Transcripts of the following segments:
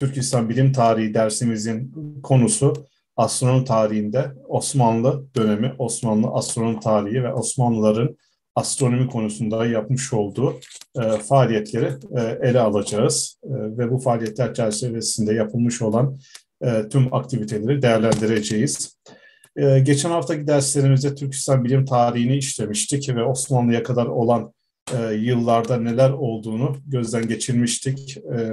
Türk İslam Bilim Tarihi dersimizin konusu astronomi tarihinde Osmanlı dönemi, Osmanlı astronomi tarihi ve Osmanlıların astronomi konusunda yapmış olduğu e, faaliyetleri e, ele alacağız. E, ve bu faaliyetler çerçevesinde yapılmış olan e, tüm aktiviteleri değerlendireceğiz. E, geçen haftaki derslerimizde Türk İslam Bilim Tarihini işlemiştik ve Osmanlı'ya kadar olan e, yıllarda neler olduğunu gözden geçirmiştik. E,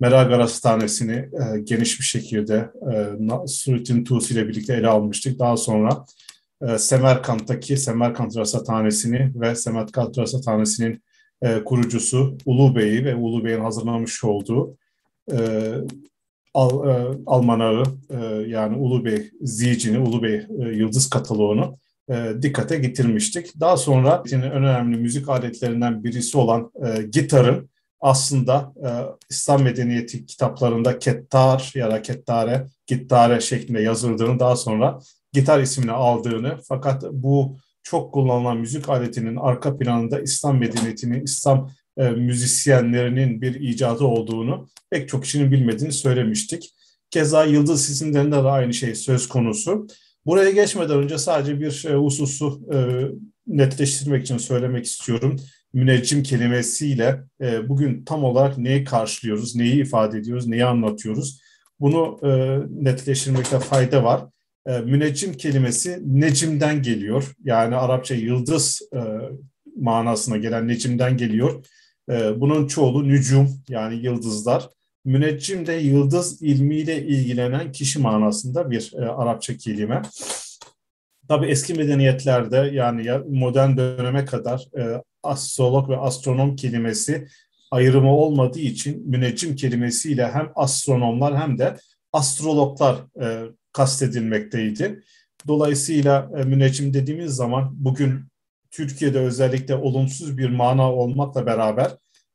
Merak Arasathanesi'ni e, geniş bir şekilde e, Surutin Tusi ile birlikte ele almıştık. Daha sonra e, Semerkant'taki Semerkant Rasathanesi'ni ve Semerkant Rasathanesi'nin e, kurucusu Ulu Bey'i ve Ulu Bey'in hazırlamış olduğu e, Al, e, Almanağı e, yani Ulu Bey Zicini, Ulu Bey e, Yıldız Kataloğunu e, dikkate getirmiştik. Daha sonra en önemli müzik aletlerinden birisi olan e, gitarın aslında e, İslam medeniyeti kitaplarında kettar ya da kettare, gittare şeklinde yazıldığını daha sonra gitar ismini aldığını fakat bu çok kullanılan müzik aletinin arka planında İslam medeniyetinin, İslam e, müzisyenlerinin bir icadı olduğunu pek çok kişinin bilmediğini söylemiştik. Keza yıldız isimlerinde de aynı şey söz konusu. Buraya geçmeden önce sadece bir e, hususu e, netleştirmek için söylemek istiyorum. Müneccim kelimesiyle e, bugün tam olarak neyi karşılıyoruz, neyi ifade ediyoruz, neyi anlatıyoruz? Bunu e, netleştirmekte fayda var. E, müneccim kelimesi necimden geliyor. Yani Arapça yıldız e, manasına gelen necimden geliyor. E, bunun çoğulu nücum yani yıldızlar. Müneccim de yıldız ilmiyle ilgilenen kişi manasında bir e, Arapça kelime. Tabii eski medeniyetlerde yani modern döneme kadar e, astrolog ve astronom kelimesi ayrımı olmadığı için müneccim kelimesiyle hem astronomlar hem de astrologlar e, kastedilmekteydi. Dolayısıyla e, müneccim dediğimiz zaman bugün Türkiye'de özellikle olumsuz bir mana olmakla beraber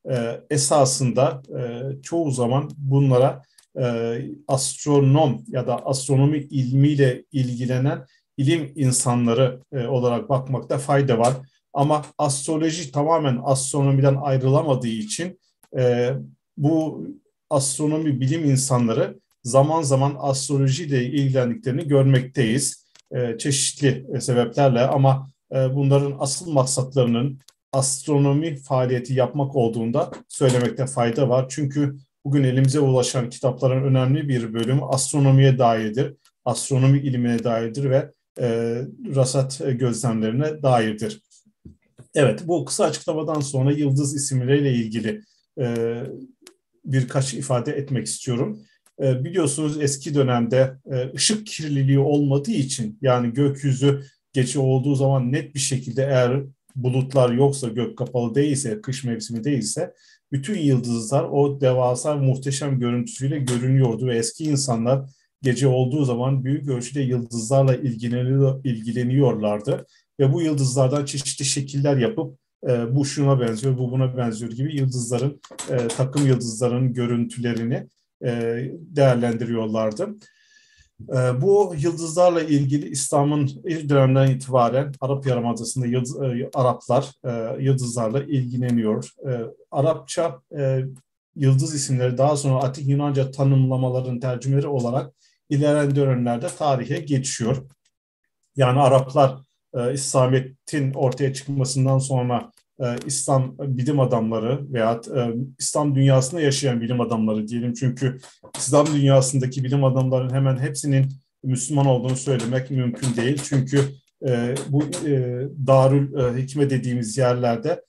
e, esasında e, çoğu zaman bunlara e, astronom ya da astronomi ilmiyle ilgilenen ilim insanları e, olarak bakmakta fayda var. Ama astroloji tamamen astronomiden ayrılamadığı için e, bu astronomi bilim insanları zaman zaman astrolojiyle ilgilendiklerini görmekteyiz. E, çeşitli sebeplerle ama e, bunların asıl maksatlarının astronomi faaliyeti yapmak olduğunda söylemekte fayda var. Çünkü bugün elimize ulaşan kitapların önemli bir bölümü astronomiye dairdir, astronomi ilmine dairdir ve e, rasat gözlemlerine dairdir. Evet, bu kısa açıklamadan sonra yıldız isimleriyle ilgili e, birkaç ifade etmek istiyorum. E, biliyorsunuz eski dönemde e, ışık kirliliği olmadığı için yani gökyüzü gece olduğu zaman net bir şekilde eğer bulutlar yoksa gök kapalı değilse, kış mevsimi değilse bütün yıldızlar o devasa muhteşem görüntüsüyle görünüyordu ve eski insanlar gece olduğu zaman büyük ölçüde yıldızlarla ilgileniyor, ilgileniyorlardı ve bu yıldızlardan çeşitli şekiller yapıp e, bu şuna benziyor, bu buna benziyor gibi yıldızların, e, takım yıldızların görüntülerini e, değerlendiriyorlardı. E, bu yıldızlarla ilgili İslam'ın ilk dönemden itibaren Arap Yarımadası'nda yıldız, e, Araplar e, yıldızlarla ilgileniyor. E, Arapça e, yıldız isimleri daha sonra Atik Yunanca tanımlamaların tercümeleri olarak ilerleyen dönemlerde tarihe geçiyor. Yani Araplar e, İslamiyet'in ortaya çıkmasından sonra e, İslam bilim adamları veya e, İslam dünyasında yaşayan bilim adamları diyelim. Çünkü İslam dünyasındaki bilim adamlarının hemen hepsinin Müslüman olduğunu söylemek mümkün değil. Çünkü e, bu Darül Hikme dediğimiz yerlerde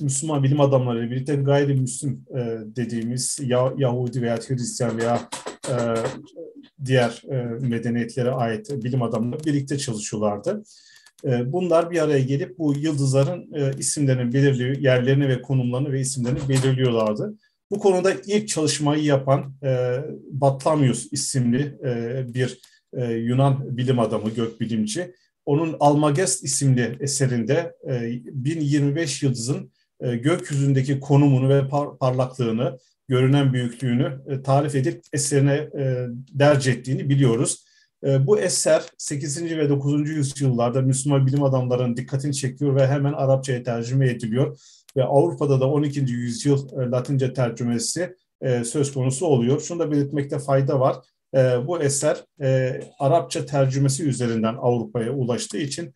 Müslüman bilim adamları birlikte gayrimüslim e, dediğimiz ya, Yahudi veya Hristiyan veya diğer e, medeniyetlere ait bilim adamları birlikte çalışıyorlardı. E, bunlar bir araya gelip bu yıldızların e, isimlerini belirliyor, yerlerini ve konumlarını ve isimlerini belirliyorlardı. Bu konuda ilk çalışmayı yapan e, Batlamyus isimli e, bir e, Yunan bilim adamı, gökbilimci. Onun Almagest isimli eserinde e, 1025 yıldızın e, gökyüzündeki konumunu ve par parlaklığını, görünen büyüklüğünü e, tarif edip eserine e, derc ettiğini biliyoruz. E, bu eser 8. ve 9. yüzyıllarda Müslüman bilim adamlarının dikkatini çekiyor ve hemen Arapçaya tercüme ediliyor. Ve Avrupa'da da 12. yüzyıl e, Latince tercümesi söz konusu oluyor. Şunu da belirtmekte fayda var. Bu eser Arapça tercümesi üzerinden Avrupa'ya ulaştığı için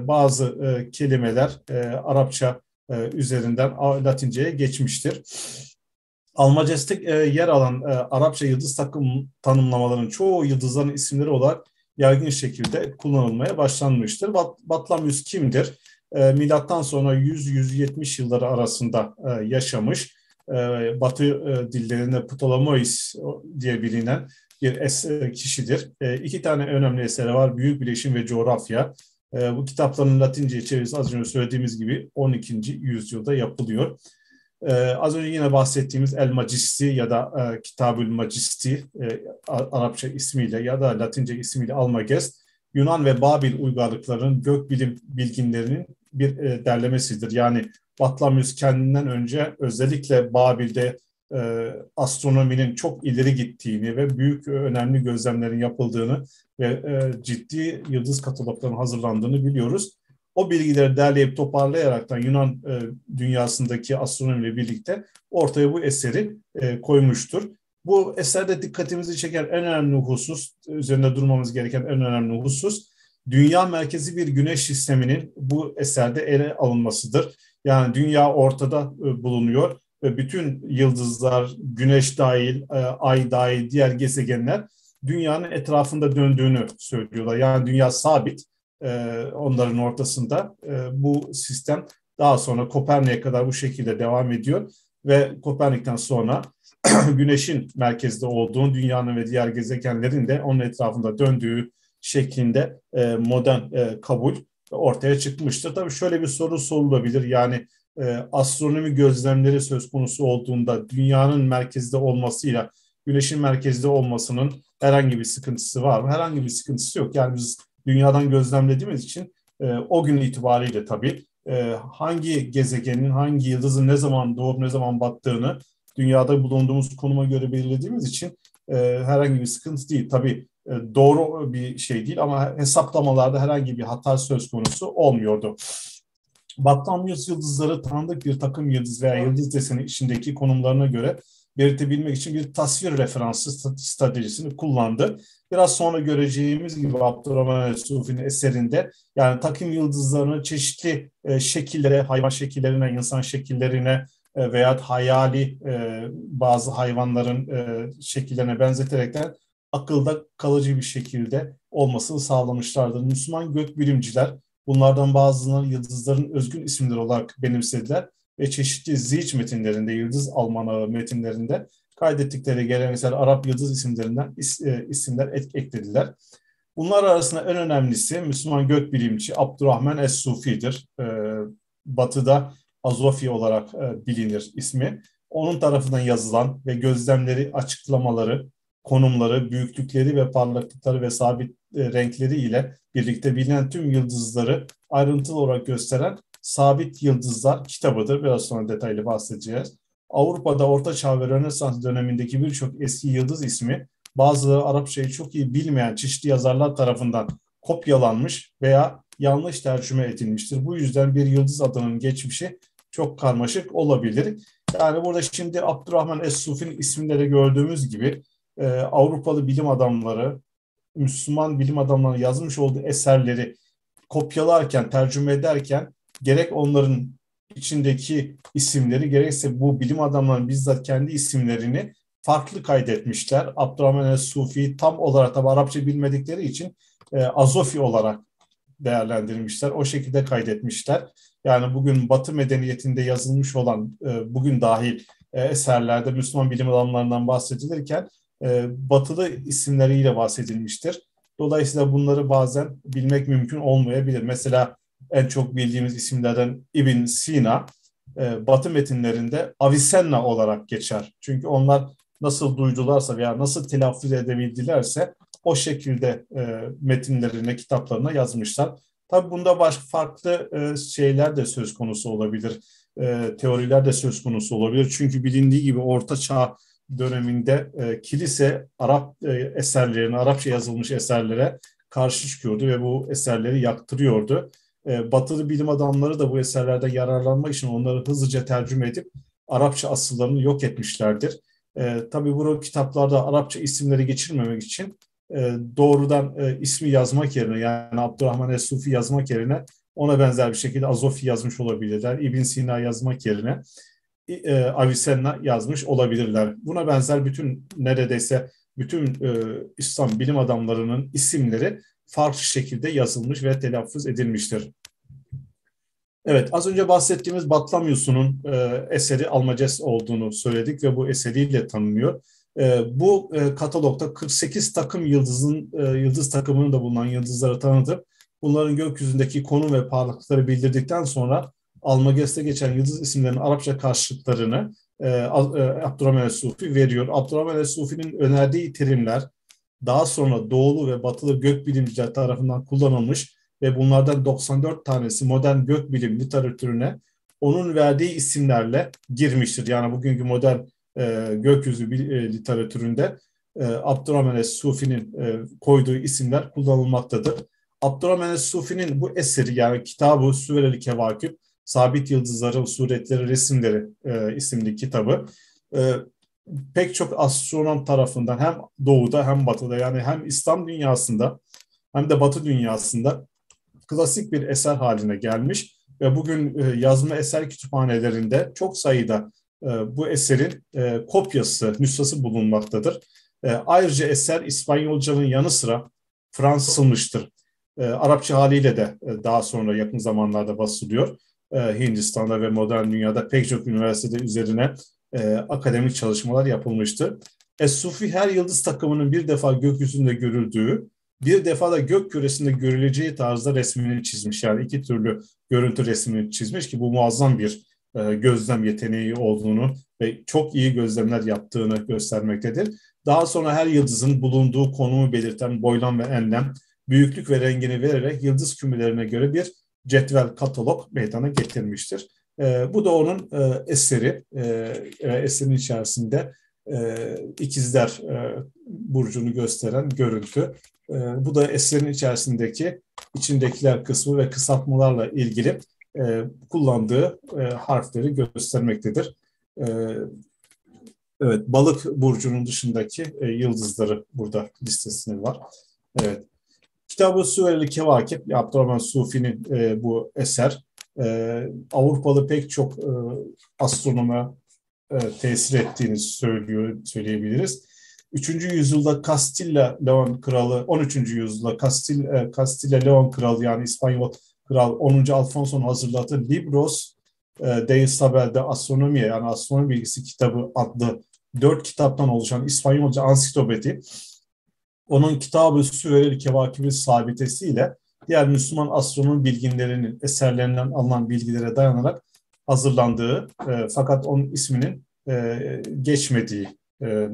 bazı kelimeler Arapça üzerinden Latince'ye geçmiştir. Almacestik e, yer alan e, Arapça yıldız takım tanımlamalarının çoğu yıldızların isimleri olarak yaygın şekilde kullanılmaya başlanmıştır. Bat, Batlamyus kimdir? E, milattan sonra 100-170 yılları arasında e, yaşamış. E, Batı e, dillerinde Ptolemaeus diye bilinen bir es, e, kişidir. E, iki tane önemli eseri var. Büyük Bileşim ve Coğrafya. E, bu kitapların Latince çevirisi az önce söylediğimiz gibi 12. yüzyılda yapılıyor. Ee, az önce yine bahsettiğimiz El Magisti ya da e, Kitabül Magisti e, Arapça ismiyle ya da Latince ismiyle Almagest Yunan ve Babil uygarlıklarının gökbilim bilginlerinin bir e, derlemesidir. Yani Batlamyus kendinden önce özellikle Babil'de e, astronominin çok ileri gittiğini ve büyük önemli gözlemlerin yapıldığını ve e, ciddi yıldız kataloglarının hazırlandığını biliyoruz o bilgileri derleyip toparlayaraktan Yunan e, dünyasındaki astronomiyle birlikte ortaya bu eseri e, koymuştur. Bu eserde dikkatimizi çeken en önemli husus, üzerinde durmamız gereken en önemli husus, dünya merkezi bir güneş sisteminin bu eserde ele alınmasıdır. Yani dünya ortada e, bulunuyor ve bütün yıldızlar, güneş dahil, e, ay dahil, diğer gezegenler dünyanın etrafında döndüğünü söylüyorlar. Yani dünya sabit onların ortasında. E, bu sistem daha sonra Kopernik'e kadar bu şekilde devam ediyor ve Kopernik'ten sonra Güneş'in merkezde olduğu, dünyanın ve diğer gezegenlerin de onun etrafında döndüğü şeklinde e, modern kabul ortaya çıkmıştır. Tabii şöyle bir soru sorulabilir. Yani astronomi gözlemleri söz konusu olduğunda dünyanın merkezde olmasıyla güneşin merkezde olmasının herhangi bir sıkıntısı var mı? Herhangi bir sıkıntısı yok. Yani biz dünyadan gözlemlediğimiz için e, o gün itibariyle tabii e, hangi gezegenin, hangi yıldızın ne zaman doğup ne zaman battığını dünyada bulunduğumuz konuma göre belirlediğimiz için e, herhangi bir sıkıntı değil. Tabii e, doğru bir şey değil ama hesaplamalarda herhangi bir hata söz konusu olmuyordu. Batlamyus yıldızları tanıdık bir takım yıldız veya yıldız deseni içindeki konumlarına göre belirtebilmek için bir tasvir referansı stratejisini kullandı. Biraz sonra göreceğimiz gibi Abdurrahman el-Sufi'nin eserinde yani takım yıldızlarını çeşitli e, şekillere, hayvan şekillerine, insan şekillerine e, veya hayali e, bazı hayvanların e, şekillerine benzeterekten akılda kalıcı bir şekilde olmasını sağlamışlardır. Müslüman gökbilimciler bunlardan bazılarını yıldızların özgün isimleri olarak benimsediler ve çeşitli ziç metinlerinde, yıldız almanağı metinlerinde kaydettikleri geleneksel Arap yıldız isimlerinden is, e, isimler et, eklediler. Bunlar arasında en önemlisi Müslüman gökbilimci Abdurrahman Es-Sufi'dir. E, batı'da Azofi olarak e, bilinir ismi. Onun tarafından yazılan ve gözlemleri, açıklamaları, konumları, büyüklükleri ve parlaklıkları ve sabit renkleri ile birlikte bilinen tüm yıldızları ayrıntılı olarak gösteren Sabit Yıldızlar kitabıdır. Biraz sonra detaylı bahsedeceğiz. Avrupa'da Orta Çağ ve Rönesans dönemindeki birçok eski yıldız ismi bazıları Arapçayı çok iyi bilmeyen çeşitli yazarlar tarafından kopyalanmış veya yanlış tercüme edilmiştir. Bu yüzden bir yıldız adının geçmişi çok karmaşık olabilir. Yani burada şimdi Abdurrahman Es-Sufi'nin isimleri gördüğümüz gibi e, Avrupalı bilim adamları, Müslüman bilim adamları yazmış olduğu eserleri kopyalarken, tercüme ederken gerek onların içindeki isimleri gerekse bu bilim adamlarının bizzat kendi isimlerini farklı kaydetmişler. Abdurrahman el-Sufi tam olarak tabi Arapça bilmedikleri için e, Azofi olarak değerlendirmişler. O şekilde kaydetmişler. Yani bugün Batı medeniyetinde yazılmış olan e, bugün dahil e, eserlerde Müslüman bilim adamlarından bahsedilirken e, batılı isimleriyle bahsedilmiştir. Dolayısıyla bunları bazen bilmek mümkün olmayabilir. Mesela en çok bildiğimiz isimlerden İbn Sina e, Batı metinlerinde Avicenna olarak geçer. Çünkü onlar nasıl duydularsa veya nasıl telaffuz edebildilerse o şekilde e, metinlerine, kitaplarına yazmışlar. Tabii bunda başka farklı e, şeyler de söz konusu olabilir. E, teoriler de söz konusu olabilir. Çünkü bilindiği gibi Orta Çağ döneminde e, kilise Arap e, eserlerine, Arapça yazılmış eserlere karşı çıkıyordu ve bu eserleri yaktırıyordu. E, batılı bilim adamları da bu eserlerden yararlanmak için onları hızlıca tercüme edip Arapça asıllarını yok etmişlerdir. E, tabii bu kitaplarda Arapça isimleri geçirmemek için e, doğrudan e, ismi yazmak yerine yani Abdurrahman Es-Sufi yazmak yerine ona benzer bir şekilde Azofi yazmış olabilirler. İbn Sina yazmak yerine e, Avicenna yazmış olabilirler. Buna benzer bütün neredeyse bütün e, İslam bilim adamlarının isimleri farklı şekilde yazılmış ve telaffuz edilmiştir. Evet, az önce bahsettiğimiz Batlamyus'un e, eseri Almaces olduğunu söyledik ve bu eseriyle tanınıyor. E, bu e, katalogda 48 takım yıldızın e, yıldız takımının da bulunan yıldızları tanıtıp bunların gökyüzündeki konum ve parlaklıkları bildirdikten sonra Almages'te geçen yıldız isimlerinin Arapça karşılıklarını e, e, Abdurrahman Sufi veriyor. Abdurrahman Sufi'nin önerdiği terimler daha sonra doğulu ve batılı gökbilimciler tarafından kullanılmış ve bunlardan 94 tanesi modern gökbilim literatürüne onun verdiği isimlerle girmiştir. Yani bugünkü modern e, gökyüzü e, literatüründe e, Abdurrahman Sufi'nin e, koyduğu isimler kullanılmaktadır. Abdurrahman Sufi'nin bu eseri yani kitabı Süvereli Kevakip, Sabit Yıldızların Suretleri, Resimleri e, isimli kitabı e, pek çok astronom tarafından hem doğuda hem batıda yani hem İslam dünyasında hem de batı dünyasında klasik bir eser haline gelmiş ve bugün e, yazma eser kütüphanelerinde çok sayıda e, bu eserin e, kopyası, nüshası bulunmaktadır. Ayrıca eser İspanyolcanın yanı sıra Fransızılmıştır. Arapça haliyle de daha sonra yakın zamanlarda basılıyor. Hindistan'da ve modern dünyada pek çok üniversitede üzerine akademik çalışmalar yapılmıştı. Es-Sufi her yıldız takımının bir defa gökyüzünde görüldüğü bir defa da gök küresinde görüleceği tarzda resmini çizmiş. Yani iki türlü görüntü resmini çizmiş ki bu muazzam bir e, gözlem yeteneği olduğunu ve çok iyi gözlemler yaptığını göstermektedir. Daha sonra her yıldızın bulunduğu konumu belirten boylam ve enlem, büyüklük ve rengini vererek yıldız kümelerine göre bir cetvel katalog meydana getirmiştir. E, bu da onun e, eseri, e, eserin içerisinde e, ikizler e, burcunu gösteren görüntü. E, bu da eserin içerisindeki içindekiler kısmı ve kısaltmalarla ilgili e, kullandığı e, harfleri göstermektedir. E, evet, balık burcunun dışındaki e, yıldızları burada listesinde var. Evet. Kitab-ı Süveyli Kevakip, Abdurrahman Sufi'nin e, bu eser, e, Avrupalı pek çok e, astronoma e, tesir ettiğini söylüyor, söyleyebiliriz. 3. yüzyılda Castilla Leon kralı, 13. yüzyılda Castilla, Castilla Leon kralı yani İspanyol kral 10. Alfonso'nun hazırladığı Libros e, de Isabel de Astronomia yani astronomi bilgisi kitabı adlı dört kitaptan oluşan İspanyolca ansiklopedi onun kitabı Süveril Kevakibi sabitesiyle diğer Müslüman astronomi bilginlerinin eserlerinden alınan bilgilere dayanarak hazırlandığı e, fakat onun isminin e, geçmediği e,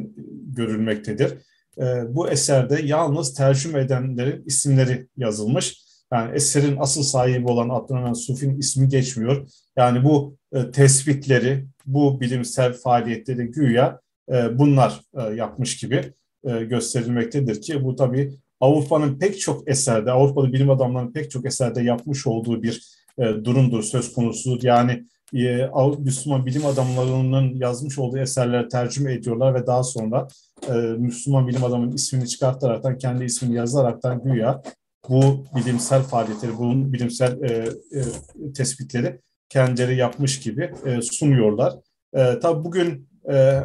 görülmektedir. E, bu eserde yalnız tercüme edenlerin isimleri yazılmış. Yani eserin asıl sahibi olan Abdurrahman Sufi'nin ismi geçmiyor. Yani bu e, tespitleri, bu bilimsel faaliyetleri güya e, bunlar e, yapmış gibi e, gösterilmektedir ki bu tabii Avrupa'nın pek çok eserde, Avrupalı bilim adamlarının pek çok eserde yapmış olduğu bir e, durumdur, söz konusudur. Yani e, Müslüman bilim adamlarının yazmış olduğu eserleri tercüme ediyorlar ve daha sonra e, Müslüman bilim adamının ismini çıkartaraktan, kendi ismini yazaraktan güya bu bilimsel faaliyetleri, bu bilimsel e, e, tespitleri kendileri yapmış gibi e, sunuyorlar. E, tabii bugün e,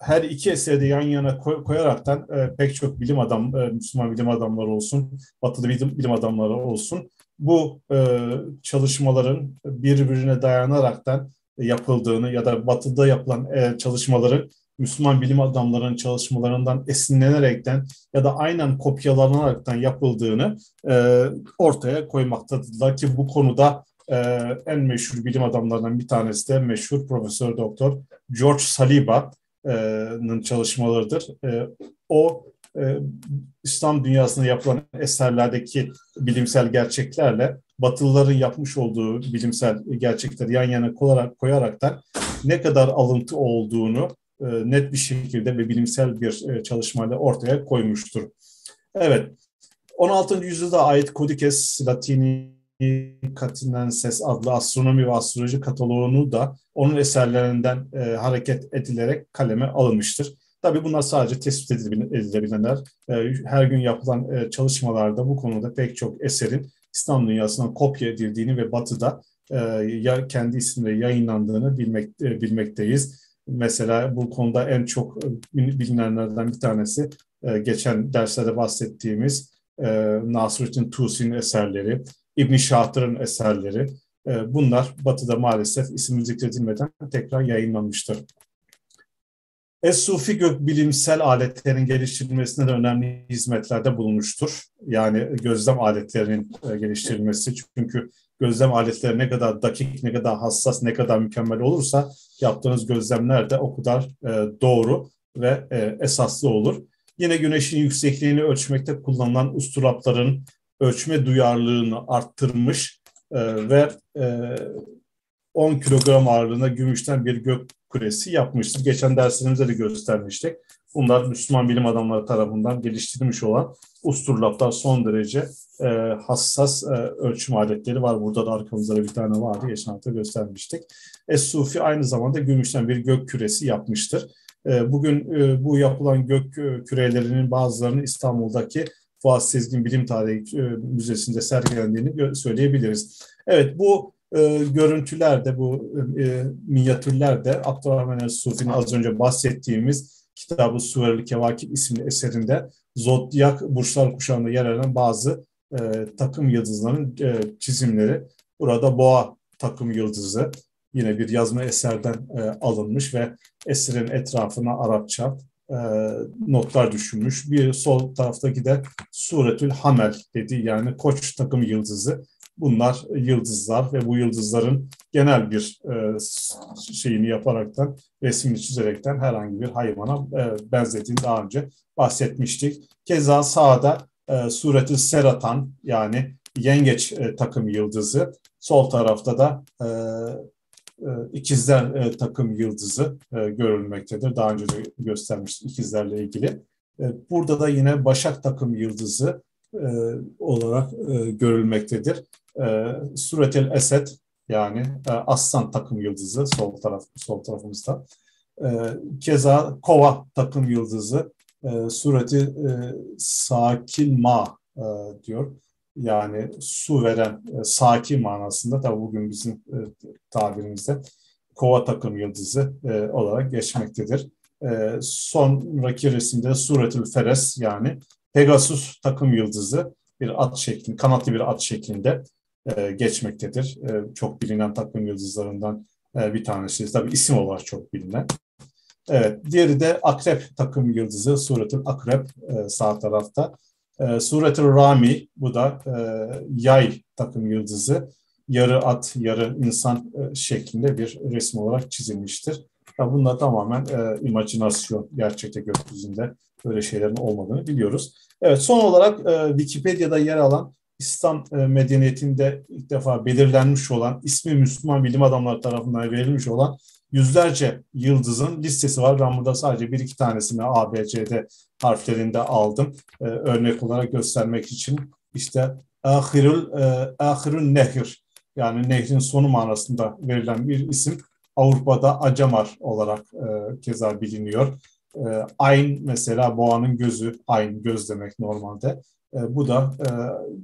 her iki eseri de yan yana koy, koyaraktan e, pek çok bilim adam, e, Müslüman bilim adamları olsun, Batılı bilim, bilim adamları olsun, bu e, çalışmaların birbirine dayanaraktan yapıldığını ya da Batı'da yapılan e, çalışmaların Müslüman bilim adamlarının çalışmalarından esinlenerekten ya da aynen kopyalanaraktan yapıldığını e, ortaya koymaktadırlar ki bu konuda e, en meşhur bilim adamlarından bir tanesi de meşhur Profesör Doktor George Saliba'nın çalışmalarıdır. O İslam dünyasında yapılan eserlerdeki bilimsel gerçeklerle Batılıların yapmış olduğu bilimsel gerçekleri yan yana koyarak, koyaraktan ne kadar alıntı olduğunu net bir şekilde ve bilimsel bir çalışmayla ortaya koymuştur. Evet, 16. yüzyılda ait Codices Latini Catinenses adlı astronomi ve astroloji kataloğunu da onun eserlerinden e, hareket edilerek kaleme alınmıştır. Tabii bunlar sadece tespit edilebilenler. E, her gün yapılan e, çalışmalarda bu konuda pek çok eserin İslam dünyasından kopya edildiğini ve Batı'da e, kendi isimle yayınlandığını bilmek, e, bilmekteyiz. Mesela bu konuda en çok e, bilinenlerden bir tanesi e, geçen derslerde bahsettiğimiz e, Nasruddin Tusi'nin eserleri, İbn Şatır'ın eserleri. E, bunlar Batı'da maalesef isim zikredilmeden tekrar yayınlanmıştır. Es-Sufi bilimsel aletlerin geliştirilmesine de önemli hizmetlerde bulunmuştur. Yani gözlem aletlerinin e, geliştirilmesi. Çünkü gözlem aletleri ne kadar dakik, ne kadar hassas, ne kadar mükemmel olursa yaptığınız gözlemler de o kadar e, doğru ve e, esaslı olur. Yine güneşin yüksekliğini ölçmekte kullanılan usturapların ölçme duyarlılığını arttırmış ve 10 kilogram ağırlığında gümüşten bir gök kulesi yapmıştır. Geçen derslerimizde de göstermiştik. Bunlar Müslüman bilim adamları tarafından geliştirilmiş olan usturlaplar son derece e, hassas e, ölçüm aletleri var. Burada da arkamızda bir tane vardı. Geçen hafta göstermiştik. Es-Sufi aynı zamanda gümüşten bir gök küresi yapmıştır. E, bugün e, bu yapılan gök e, kürelerinin bazılarını İstanbul'daki Fuat Sezgin Bilim Tarihi e, Müzesi'nde sergilendiğini söyleyebiliriz. Evet bu e, görüntüler de bu e, minyatürler de Abdurrahman el-Sufi'nin az önce bahsettiğimiz kitabı Sureli Kevakip isimli eserinde zodyak burçlar kuşağında yer alan bazı e, takım yıldızlarının e, çizimleri. Burada boğa takım yıldızı yine bir yazma eserden e, alınmış ve eserin etrafına Arapça e, notlar düşünmüş. Bir sol taraftaki de Suretül Hamel dedi yani koç takım yıldızı bunlar yıldızlar ve bu yıldızların genel bir e, şeyini yaparaktan, resmini çizerekten herhangi bir hayvana e, benzediğini daha önce bahsetmiştik. Keza sağda e, sureti seratan yani yengeç e, takım yıldızı, sol tarafta da e, ikizler e, takım yıldızı e, görülmektedir. Daha önce de göstermiştim ikizlerle ilgili. E, burada da yine başak takım yıldızı e, olarak e, görülmektedir. E, Suretel Esed yani e, aslan takım yıldızı sol taraf sol tarafımızda. E, keza kova takım yıldızı e, sureti e, sakil ma e, diyor. Yani su veren e, sakin manasında tabi bugün bizim e, tabirimizde kova takım yıldızı e, olarak geçmektedir. E, sonraki resimde suretül feres yani Pegasus takım yıldızı bir at şeklinde, kanatlı bir at şeklinde e, geçmektedir. E, çok bilinen takım yıldızlarından e, bir tanesi. Tabii isim olarak çok bilinen. Evet, diğeri de Akrep takım yıldızı, Suretül Akrep e, sağ tarafta. E, Suretül Rami, bu da e, yay takım yıldızı. Yarı at, yarı insan e, şeklinde bir resim olarak çizilmiştir. Ya bunlar tamamen e, imajinasyon, gerçekte gökyüzünde böyle şeylerin olmadığını biliyoruz. Evet, son olarak e, Wikipedia'da yer alan İslam e, medeniyetinde ilk defa belirlenmiş olan, ismi Müslüman bilim adamları tarafından verilmiş olan yüzlerce yıldızın listesi var. Ben burada sadece bir iki tanesini A, B, C'de harflerinde aldım. E, örnek olarak göstermek için işte ahirul, e, ahirul nehir yani nehrin sonu manasında verilen bir isim Avrupa'da Acamar olarak e, keza biliniyor. E, Ayn mesela boğanın gözü, Ayn göz demek normalde. E, bu da e,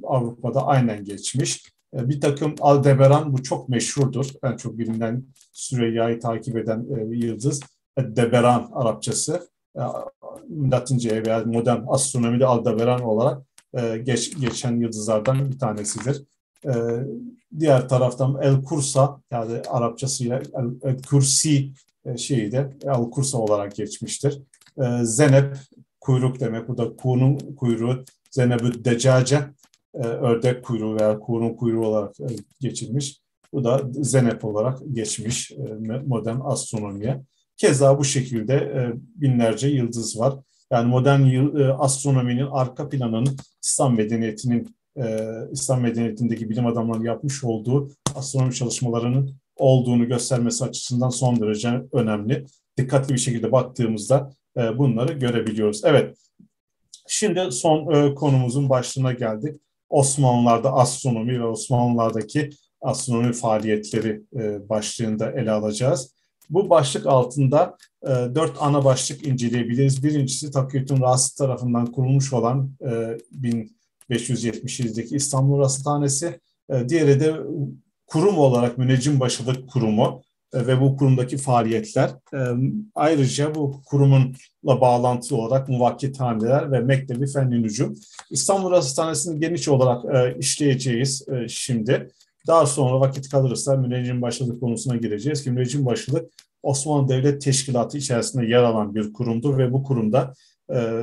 Avrupa'da aynen geçmiş. E, bir takım Aldebaran bu çok meşhurdur. En çok bilinen Süreyya'yı takip eden e, yıldız. Deberan Arapçası. Latince'ye veya modern astronomide Aldebaran olarak e, geç, geçen yıldızlardan bir tanesidir. E, diğer taraftan El Kursa yani Arapçasıyla El, El Kursi e, şeyi de El Kursa olarak geçmiştir. E, Zenep kuyruk demek. Bu da kuğunun kuyruğu Zenebü Decace e, ördek kuyruğu veya kuğunun kuyruğu olarak e, geçilmiş. Bu da Zenep olarak geçmiş e, modern astronomiye. Keza bu şekilde e, binlerce yıldız var. Yani modern e, astronominin arka planının İslam medeniyetinin e, İslam medeniyetindeki bilim adamlarının yapmış olduğu astronomi çalışmalarının olduğunu göstermesi açısından son derece önemli. Dikkatli bir şekilde baktığımızda bunları görebiliyoruz. Evet, Şimdi son konumuzun başlığına geldik. Osmanlılar'da astronomi ve Osmanlılar'daki astronomi faaliyetleri başlığında ele alacağız. Bu başlık altında e, dört ana başlık inceleyebiliriz. Birincisi Takiyüddin Rasit tarafından kurulmuş olan e, 1577'deki İstanbul Rasathanesi. E, diğeri de kurum olarak Müneccim Başılık Kurumu e, ve bu kurumdaki faaliyetler. E, ayrıca bu kurumunla bağlantılı olarak muvakkithaneler ve Mektebi Fenli Nücum. İstanbul Rasathanesi'ni geniş olarak e, işleyeceğiz e, şimdi. Daha sonra vakit kalırsa müneccim başılık konusuna gireceğiz ki müneccim başılık Osmanlı Devlet Teşkilatı içerisinde yer alan bir kurumdur ve bu kurumda e,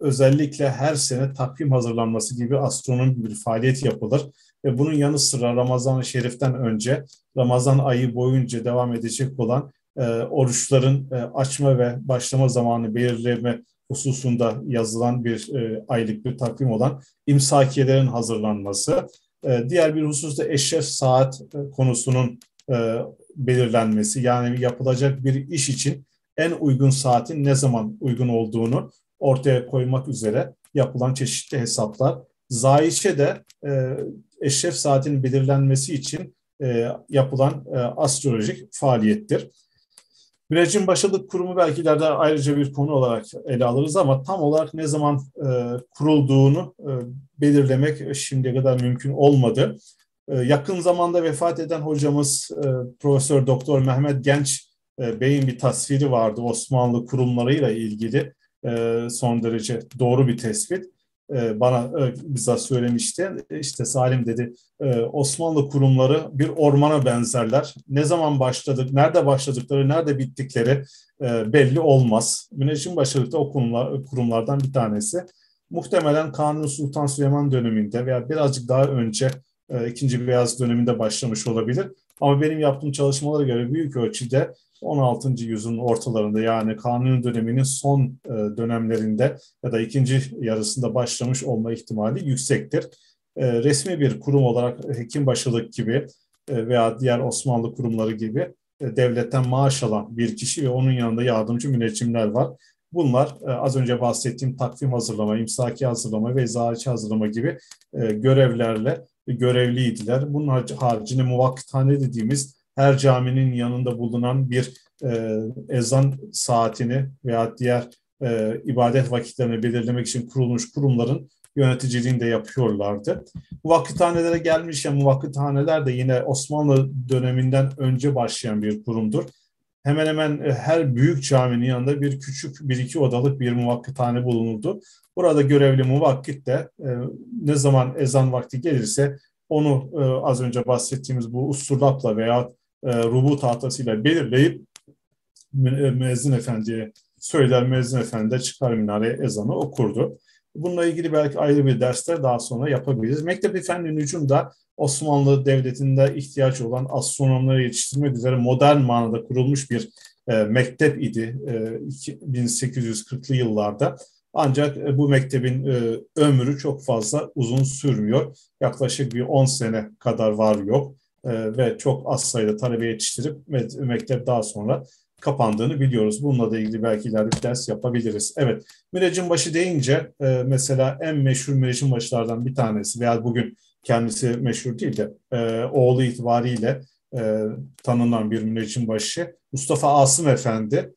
özellikle her sene takvim hazırlanması gibi astronomi bir faaliyet yapılır. Ve bunun yanı sıra Ramazan-ı Şerif'ten önce Ramazan ayı boyunca devam edecek olan e, oruçların e, açma ve başlama zamanı belirleme hususunda yazılan bir e, aylık bir takvim olan imsakiyelerin hazırlanması ee, diğer bir husus da eşref saat e, konusunun e, belirlenmesi. Yani yapılacak bir iş için en uygun saatin ne zaman uygun olduğunu ortaya koymak üzere yapılan çeşitli hesaplar. Zayiçe de e, eşref saatin belirlenmesi için yapılan astrolojik faaliyettir. Müneccim Başılık Kurumu belki ileride ayrıca bir konu olarak ele alırız ama tam olarak ne zaman e, kurulduğunu e, belirlemek şimdiye kadar mümkün olmadı. E, yakın zamanda vefat eden hocamız e, Profesör Doktor Mehmet Genç e, Bey'in bir tasviri vardı Osmanlı kurumlarıyla ilgili e, son derece doğru bir tespit. E, bana e, bizzat söylemişti. İşte Salim dedi e, Osmanlı kurumları bir ormana benzerler. Ne zaman başladık, nerede başladıkları, nerede bittikleri belli olmaz. Müneccim başarılıkta o kurumlar, kurumlardan bir tanesi. Muhtemelen Kanuni Sultan Süleyman döneminde veya birazcık daha önce ikinci Beyaz döneminde başlamış olabilir. Ama benim yaptığım çalışmalara göre büyük ölçüde 16. yüzyılın ortalarında yani Kanuni döneminin son e, dönemlerinde ya da ikinci yarısında başlamış olma ihtimali yüksektir. E, resmi bir kurum olarak Hekimbaşılık gibi e, veya diğer Osmanlı kurumları gibi devletten maaş alan bir kişi ve onun yanında yardımcı müneccimler var. Bunlar az önce bahsettiğim takvim hazırlama, imsaki hazırlama ve eczacı hazırlama gibi görevlerle görevliydiler. Bunun haricinde muvakkıthane dediğimiz her caminin yanında bulunan bir e, ezan saatini veya diğer e, ibadet vakitlerini belirlemek için kurulmuş kurumların yöneticiliğini de yapıyorlardı. Vakıthanelere gelmişken muvakıthaneler de yine Osmanlı döneminden önce başlayan bir kurumdur. Hemen hemen e, her büyük caminin yanında bir küçük bir iki odalık bir muvakkıthane bulunurdu. Burada görevli muvakkit de e, ne zaman ezan vakti gelirse onu e, az önce bahsettiğimiz bu usturlapla veya e, rubu tahtasıyla belirleyip e, müezzin efendiye söyler, müezzin efendi de çıkar minare ezanı okurdu. Bununla ilgili belki ayrı bir dersler daha sonra yapabiliriz. Mektep-i Fen Nücum da Osmanlı Devleti'nde ihtiyaç olan astronomları yetiştirmek üzere modern manada kurulmuş bir e, mektep idi e, 1840'lı yıllarda. Ancak e, bu mektebin e, ömrü çok fazla uzun sürmüyor. Yaklaşık bir 10 sene kadar var yok e, ve çok az sayıda talebe yetiştirip mektep daha sonra kapandığını biliyoruz. Bununla da ilgili belki ileride bir ders yapabiliriz. Evet, müneccim başı deyince e, mesela en meşhur müneccim başlardan bir tanesi veya bugün kendisi meşhur değil de e, oğlu itibariyle e, tanınan bir müneccim başı Mustafa Asım Efendi,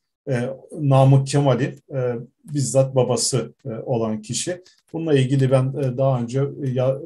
Namık Kemal'in bizzat babası olan kişi. Bununla ilgili ben daha önce ya,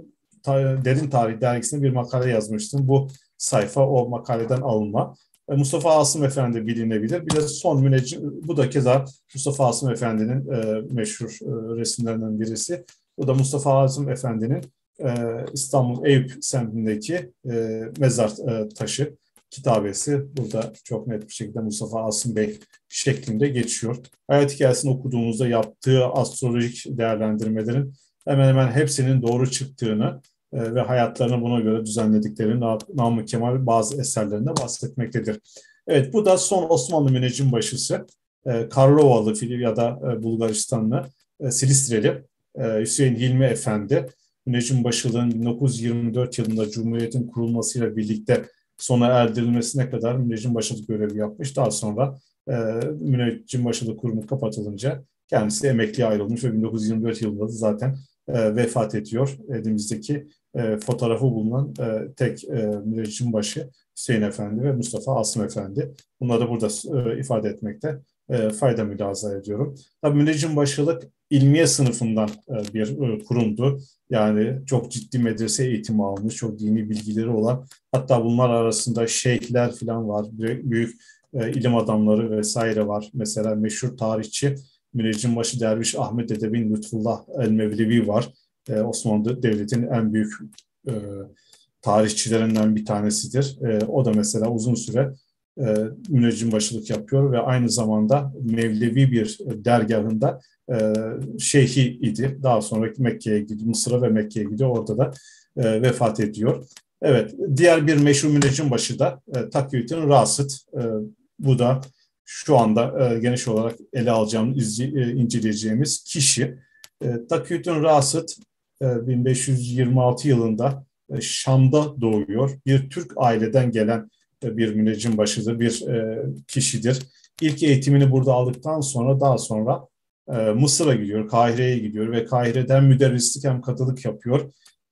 Derin Tarih dergisinde bir makale yazmıştım. Bu sayfa o makaleden alınma. E, Mustafa Asım Efendi bilinebilir. Bir de son müneccim, bu da keza Mustafa Asım Efendi'nin e, meşhur e, resimlerinden birisi. Bu da Mustafa Asım Efendi'nin e, İstanbul Eyüp semtindeki e, mezar e, taşı kitabesi. Burada çok net bir şekilde Mustafa Asım Bey şeklinde geçiyor. Hayat hikayesini okuduğumuzda yaptığı astrolojik değerlendirmelerin hemen hemen hepsinin doğru çıktığını e, ve hayatlarını buna göre düzenlediklerini Namık Kemal bazı eserlerinde bahsetmektedir. Evet bu da son Osmanlı müneccim başısı. E, Karlovalı Filip ya da e, Bulgaristanlı Silistreli Hüseyin Hilmi Efendi müneccim başılığın 1924 yılında Cumhuriyet'in kurulmasıyla birlikte sona erdirilmesine kadar müneccim başılık görevi yapmış. Daha sonra e, müneccim başılık kurumu kapatılınca kendisi emekliye ayrılmış ve 1924 yılında da zaten e, vefat ediyor. Elimizdeki e, fotoğrafı bulunan e, tek e, müneccim başı Hüseyin Efendi ve Mustafa Asım Efendi. Bunları burada e, ifade etmekte e, fayda mülaza ediyorum. Tabii müneccim başılık ilmiye sınıfından e, bir e, kurumdu. Yani çok ciddi medrese eğitimi almış, çok dini bilgileri olan, hatta bunlar arasında şeyhler falan var, büyük e, ilim adamları vesaire var. Mesela meşhur tarihçi Müneccimbaşı Derviş Ahmet Edebin Lütfullah El-Mevlevi var. E, Osmanlı Devleti'nin en büyük e, tarihçilerinden bir tanesidir. E, o da mesela uzun süre e, müneccimbaşılık yapıyor ve aynı zamanda Mevlevi bir dergahında e, şeyhi idi. Daha sonra Mekke'ye gidiyor, Mısır'a ve Mekke'ye gidiyor. Orada da e, vefat ediyor. Evet, diğer bir meşhur müneccimbaşı da e, Takyüt'ün Rasit. E, bu da şu anda e, geniş olarak ele alacağımız, e, inceleyeceğimiz kişi. E, Takyüt'ün Rasit e, 1526 yılında e, Şam'da doğuyor. Bir Türk aileden gelen e, bir müneccim başıdır, bir e, kişidir. İlk eğitimini burada aldıktan sonra daha sonra e, Mısır'a gidiyor, Kahire'ye gidiyor ve Kahire'den müderrislik hem katılık yapıyor.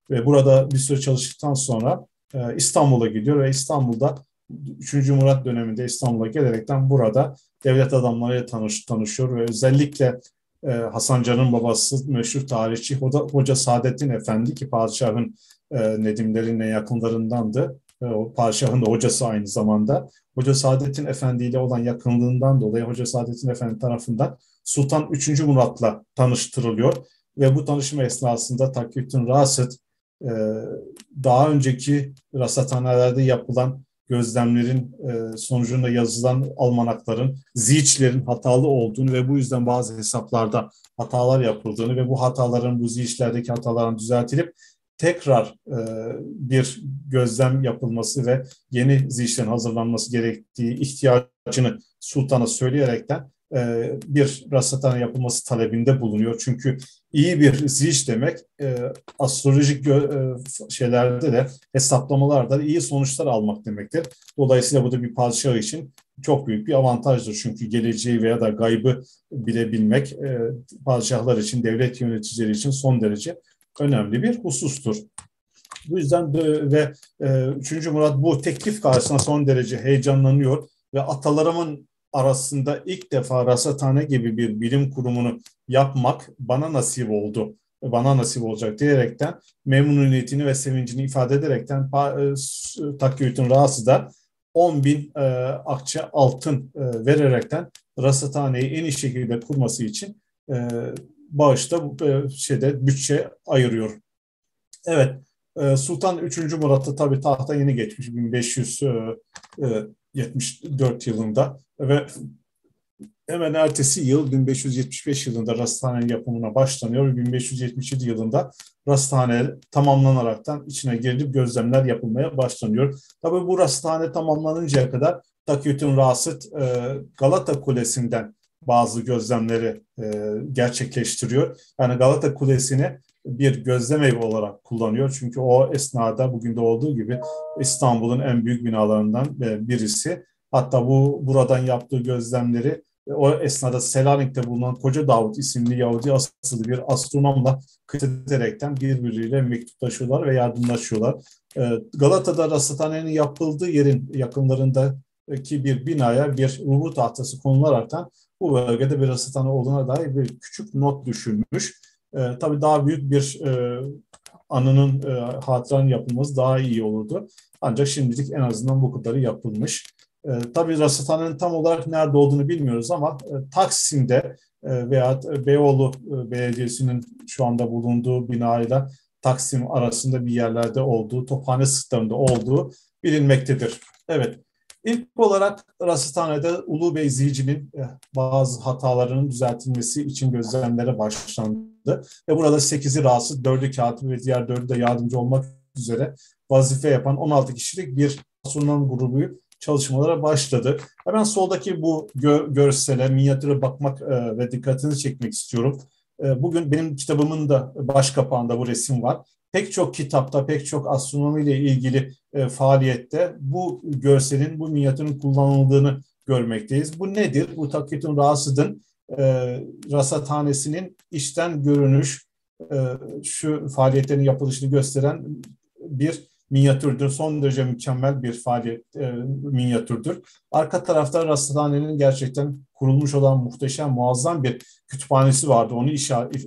Ve burada bir süre çalıştıktan sonra e, İstanbul'a gidiyor ve İstanbul'da 3. Murat döneminde İstanbul'a gelerekten burada devlet adamlarıyla tanış, tanışıyor ve özellikle e, Hasan Can'ın babası meşhur tarihçi Hoca, Hoca Saadettin Efendi ki padişahın e, Nedimlerin yakınlarındandı. E, o padişahın da hocası aynı zamanda. Hoca Saadettin Efendi ile olan yakınlığından dolayı Hoca Saadettin Efendi tarafından Sultan 3. Murat'la tanıştırılıyor. Ve bu tanışma esnasında Takiyüddin Rasit e, daha önceki rasathanelerde yapılan gözlemlerin e, sonucunda yazılan almanakların, ziçlerin hatalı olduğunu ve bu yüzden bazı hesaplarda hatalar yapıldığını ve bu hataların, bu ziçlerdeki hataların düzeltilip tekrar e, bir gözlem yapılması ve yeni zişlerin hazırlanması gerektiği ihtiyacını sultana söyleyerekten e, bir rasathane yapılması talebinde bulunuyor. Çünkü iyi bir ziş demek e, astrolojik e, şeylerde de hesaplamalarda iyi sonuçlar almak demektir. Dolayısıyla bu da bir padişah için çok büyük bir avantajdır. Çünkü geleceği veya da gaybı bilebilmek e, padişahlar için, devlet yöneticileri için son derece önemli bir husustur. Bu yüzden de, ve e, 3. Murat bu teklif karşısında son derece heyecanlanıyor ve atalarımın arasında ilk defa rasathane gibi bir bilim kurumunu yapmak bana nasip oldu. Bana nasip olacak diyerekten memnuniyetini ve sevincini ifade ederekten e, Takyüt'ün Rası da 10 bin e, akçe altın e, vererekten rasathaneyi en iyi şekilde kurması için e, bağışta e, şeyde bütçe ayırıyor. Evet, e, Sultan 3. Murat'ta tabii tahta yeni geçmiş 1574 e, yılında ve hemen ertesi yıl 1575 yılında rastane yapımına başlanıyor ve 1577 yılında rastane tamamlanaraktan içine girilip gözlemler yapılmaya başlanıyor. Tabii bu rastane tamamlanıncaya kadar Takiyüt'ün Rasit Galata Kulesi'nden bazı gözlemleri e, gerçekleştiriyor. Yani Galata Kulesi'ni bir gözlem evi olarak kullanıyor. Çünkü o esnada bugün de olduğu gibi İstanbul'un en büyük binalarından e, birisi. Hatta bu buradan yaptığı gözlemleri e, o esnada Selanik'te bulunan Koca Davut isimli Yahudi asıllı bir astronomla kıt ederekten birbiriyle mektuplaşıyorlar ve yardımlaşıyorlar. E, Galata'da rasathanenin yapıldığı yerin yakınlarındaki bir binaya bir ruhu tahtası konularaktan bu bölgede bir ısıtanı olduğuna dair bir küçük not düşülmüş. E, tabii daha büyük bir e, anının e, hatıranın yapılması daha iyi olurdu. Ancak şimdilik en azından bu kadarı yapılmış. E, tabii rasathanenin tam olarak nerede olduğunu bilmiyoruz ama e, Taksim'de e, veya Beyoğlu e, Belediyesi'nin şu anda bulunduğu binayla Taksim arasında bir yerlerde olduğu, tophane sırtlarında olduğu bilinmektedir. Evet, İlk olarak Rasathane'de Ulu Bey Zici'nin eh, bazı hatalarının düzeltilmesi için gözlemlere başlandı. Ve burada 8'i rahatsız, 4'ü katip ve diğer 4'ü de yardımcı olmak üzere vazife yapan 16 kişilik bir astronom grubu çalışmalara başladı. Hemen soldaki bu gö görsele, minyatüre bakmak e, ve dikkatini çekmek istiyorum. E, bugün benim kitabımın da baş kapağında bu resim var pek çok kitapta, pek çok astronomi ile ilgili e, faaliyette bu görselin, bu minyatürün kullanıldığını görmekteyiz. Bu nedir? Bu Takitun Rasid'in e, rasathanesinin içten görünüş şu faaliyetlerin yapılışını gösteren bir minyatürdür. Son derece mükemmel bir faaliyet e, minyatürdür. Arka tarafta Rasathane'nin gerçekten kurulmuş olan muhteşem, muazzam bir kütüphanesi vardı. Onu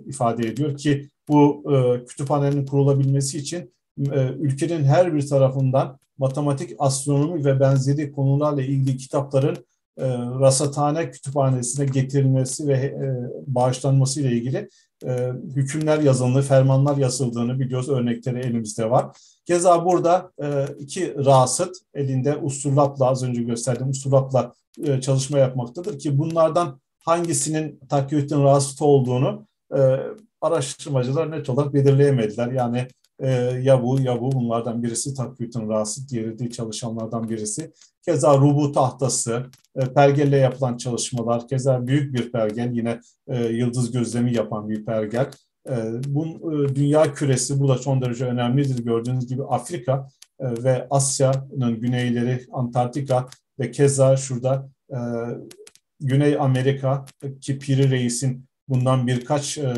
ifade ediyor ki bu e, kütüphanenin kurulabilmesi için e, ülkenin her bir tarafından matematik, astronomi ve benzeri konularla ilgili kitapların e, rasathane kütüphanesine getirilmesi ve e, bağışlanması ile ilgili e, hükümler yazıldığı, fermanlar yazıldığını biliyoruz. Örnekleri elimizde var. Keza burada e, iki rasıt elinde usturlapla az önce gösterdiğim usturlapla çalışma yapmaktadır ki bunlardan hangisinin Takiyüddin rasıt olduğunu e, araştırmacılar net olarak belirleyemediler. Yani e, ya bu ya bu bunlardan birisi Takiyüddin rasıt, diğeri de çalışanlardan birisi. Keza rubu tahtası, e, pergelle yapılan çalışmalar, keza büyük bir pergel, yine e, yıldız gözlemi yapan bir pergel. E, bu e, dünya küresi, bu da son derece önemlidir. Gördüğünüz gibi Afrika e, ve Asya'nın güneyleri, Antarktika ve keza şurada e, Güney Amerika ki Piri Reis'in bundan birkaç e,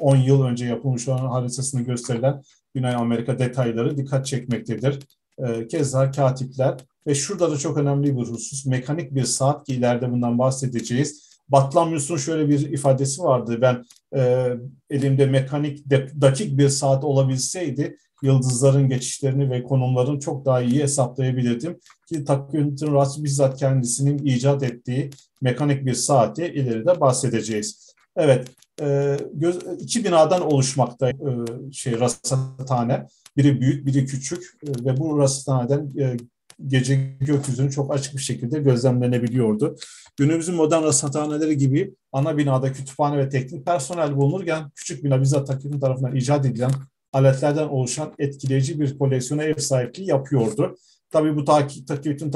10 yıl önce yapılmış olan haritasını gösterilen Güney Amerika detayları dikkat çekmektedir. E, keza katipler ve şurada da çok önemli bir husus. Mekanik bir saat ki ileride bundan bahsedeceğiz. Batlamyus'un şöyle bir ifadesi vardı. Ben e, elimde mekanik dakik bir saat olabilseydi yıldızların geçişlerini ve konumlarını çok daha iyi hesaplayabilirdim. Ki Takvim'in Ras bizzat kendisinin icat ettiği mekanik bir saati ileride bahsedeceğiz. Evet, e, göz, iki binadan oluşmakta e, şey rasathane. Biri büyük, biri küçük e, ve bu rasathaneden e, gece gökyüzünü çok açık bir şekilde gözlemlenebiliyordu. Günümüzün modern rasathaneleri gibi ana binada kütüphane ve teknik personel bulunurken küçük bina bizzat takvim tarafından icat edilen aletlerden oluşan etkileyici bir koleksiyona ev sahipliği yapıyordu. Tabii bu Takiyüt'ün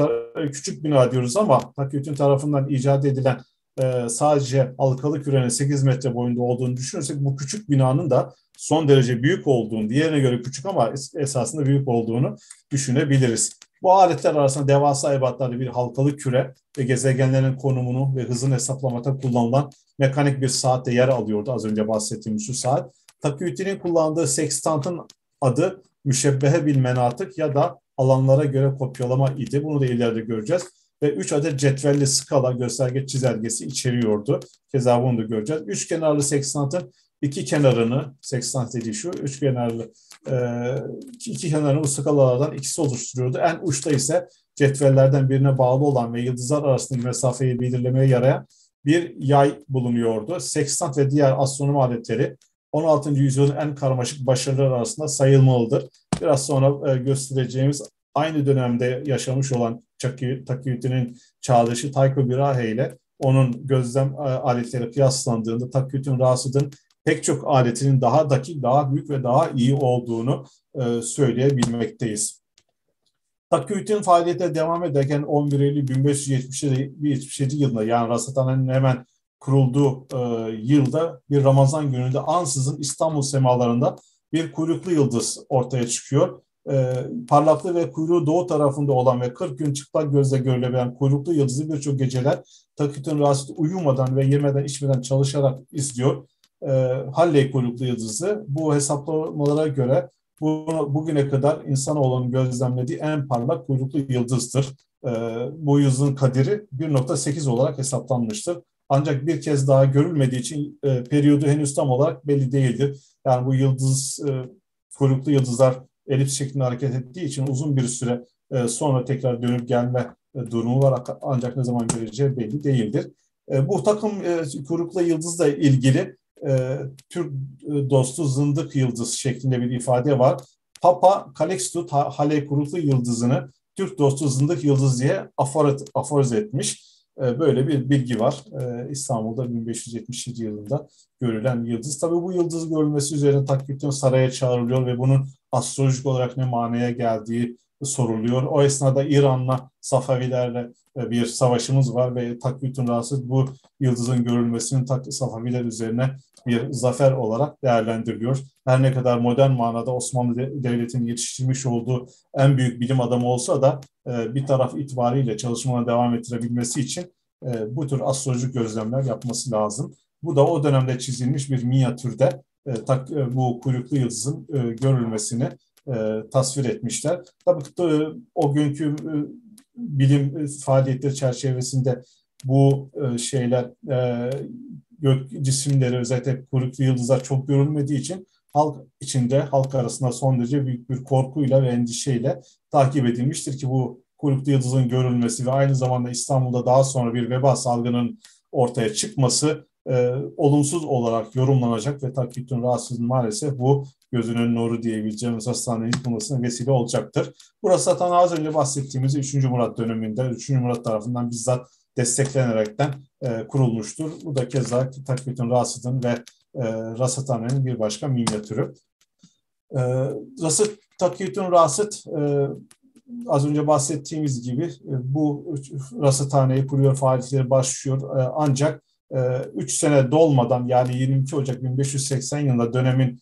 küçük bina diyoruz ama Takiyüt'ün tarafından icat edilen e, sadece halkalı kürenin 8 metre boyunda olduğunu düşünürsek bu küçük binanın da son derece büyük olduğunu, diğerine göre küçük ama esasında büyük olduğunu düşünebiliriz. Bu aletler arasında devasa ebatlarda bir halkalı küre ve gezegenlerin konumunu ve hızını hesaplamada kullanılan mekanik bir saat de yer alıyordu az önce bahsettiğimiz şu saat. Takiyütti'nin kullandığı sekstantın adı müşebbehe bil menatık ya da alanlara göre kopyalama idi. Bunu da ileride göreceğiz. Ve 3 adet cetvelli skala gösterge çizelgesi içeriyordu. Keza bunu da göreceğiz. Üç kenarlı sekstantın iki kenarını, sekstant dediği şu, üç kenarlı e, iki kenarını bu skalalardan ikisi oluşturuyordu. En uçta ise cetvellerden birine bağlı olan ve yıldızlar arasındaki mesafeyi belirlemeye yarayan bir yay bulunuyordu. Sekstant ve diğer astronomi aletleri 16. yüzyılın en karmaşık başarılar arasında sayılmalıdır. Biraz sonra e, göstereceğimiz aynı dönemde yaşamış olan Takiyüt'ün çağdaşı Tycho Brahe ile onun gözlem e, aletleri kıyaslandığında Takiyüt'ün Rasid'in pek çok aletinin daha dakik, daha büyük ve daha iyi olduğunu e, söyleyebilmekteyiz. Takiyüt'ün faaliyete devam ederken 11 Eylül 1577 yılında yani Rasathane'nin hemen kurulduğu e, yılda bir Ramazan gününde ansızın İstanbul semalarında bir kuyruklu yıldız ortaya çıkıyor. E, parlaklığı ve kuyruğu doğu tarafında olan ve 40 gün çıplak gözle görülebilen kuyruklu yıldızı birçok geceler Takit'in Rasit uyumadan ve yemeden içmeden çalışarak izliyor. E, Halley kuyruklu yıldızı bu hesaplamalara göre bu, bugüne kadar insanoğlunun gözlemlediği en parlak kuyruklu yıldızdır. E, bu yıldızın kadiri 1.8 olarak hesaplanmıştır. Ancak bir kez daha görülmediği için e, periyodu henüz tam olarak belli değildir. Yani bu yıldız, e, kuyruklu yıldızlar elips şeklinde hareket ettiği için uzun bir süre e, sonra tekrar dönüp gelme e, durumu var. Ancak ne zaman göreceği belli değildir. E, bu takım kuyruklu yıldızla ilgili Türk dostu zındık yıldız şeklinde bir ifade var. Papa Calixtus Hale kuyruklu yıldızını Türk dostu zındık yıldız diye aforiz etmiş. Ee, böyle bir bilgi var. Ee, İstanbul'da 1577 yılında görülen yıldız. Tabii bu yıldız görülmesi üzerine Takvittin saraya çağrılıyor ve bunun astrolojik olarak ne manaya geldiği soruluyor. O esnada İran'la Safavilerle e, bir savaşımız var ve Takvittin rahatsız bu yıldızın görülmesinin Safaviler üzerine bir zafer olarak değerlendiriliyor. Her ne kadar modern manada Osmanlı Devleti'nin yetiştirmiş olduğu en büyük bilim adamı olsa da e, bir taraf itibariyle çalışmana devam ettirebilmesi için e, bu tür astrolojik gözlemler yapması lazım. Bu da o dönemde çizilmiş bir minyatürde bu kuyruklu yıldızın görülmesini e, tasvir etmişler. Tabii de, o günkü e, bilim faaliyetleri çerçevesinde bu e, şeyler e, gök cisimleri özellikle kuyruklu yıldızlar çok görülmediği için halk içinde halk arasında son derece büyük bir korkuyla ve endişeyle takip edilmiştir ki bu kuyruklu yıldızın görülmesi ve aynı zamanda İstanbul'da daha sonra bir veba salgının ortaya çıkması e, olumsuz olarak yorumlanacak ve takiptün rahatsızlığın maalesef bu gözünün nuru diyebileceğimiz hastanenin yıkılmasına vesile olacaktır. Burası zaten az önce bahsettiğimiz 3. Murat döneminde 3. Murat tarafından bizzat desteklenerekten e, kurulmuştur. Bu da keza takviyetin rahatsızlığın ve e, rasathanenin bir başka minyatürü. E, rasat, takviyetin rahatsız e, az önce bahsettiğimiz gibi e, bu rasathaneyi kuruyor, faaliyetleri başlıyor. E, ancak 3 e, sene dolmadan yani 22 Ocak 1580 yılında dönemin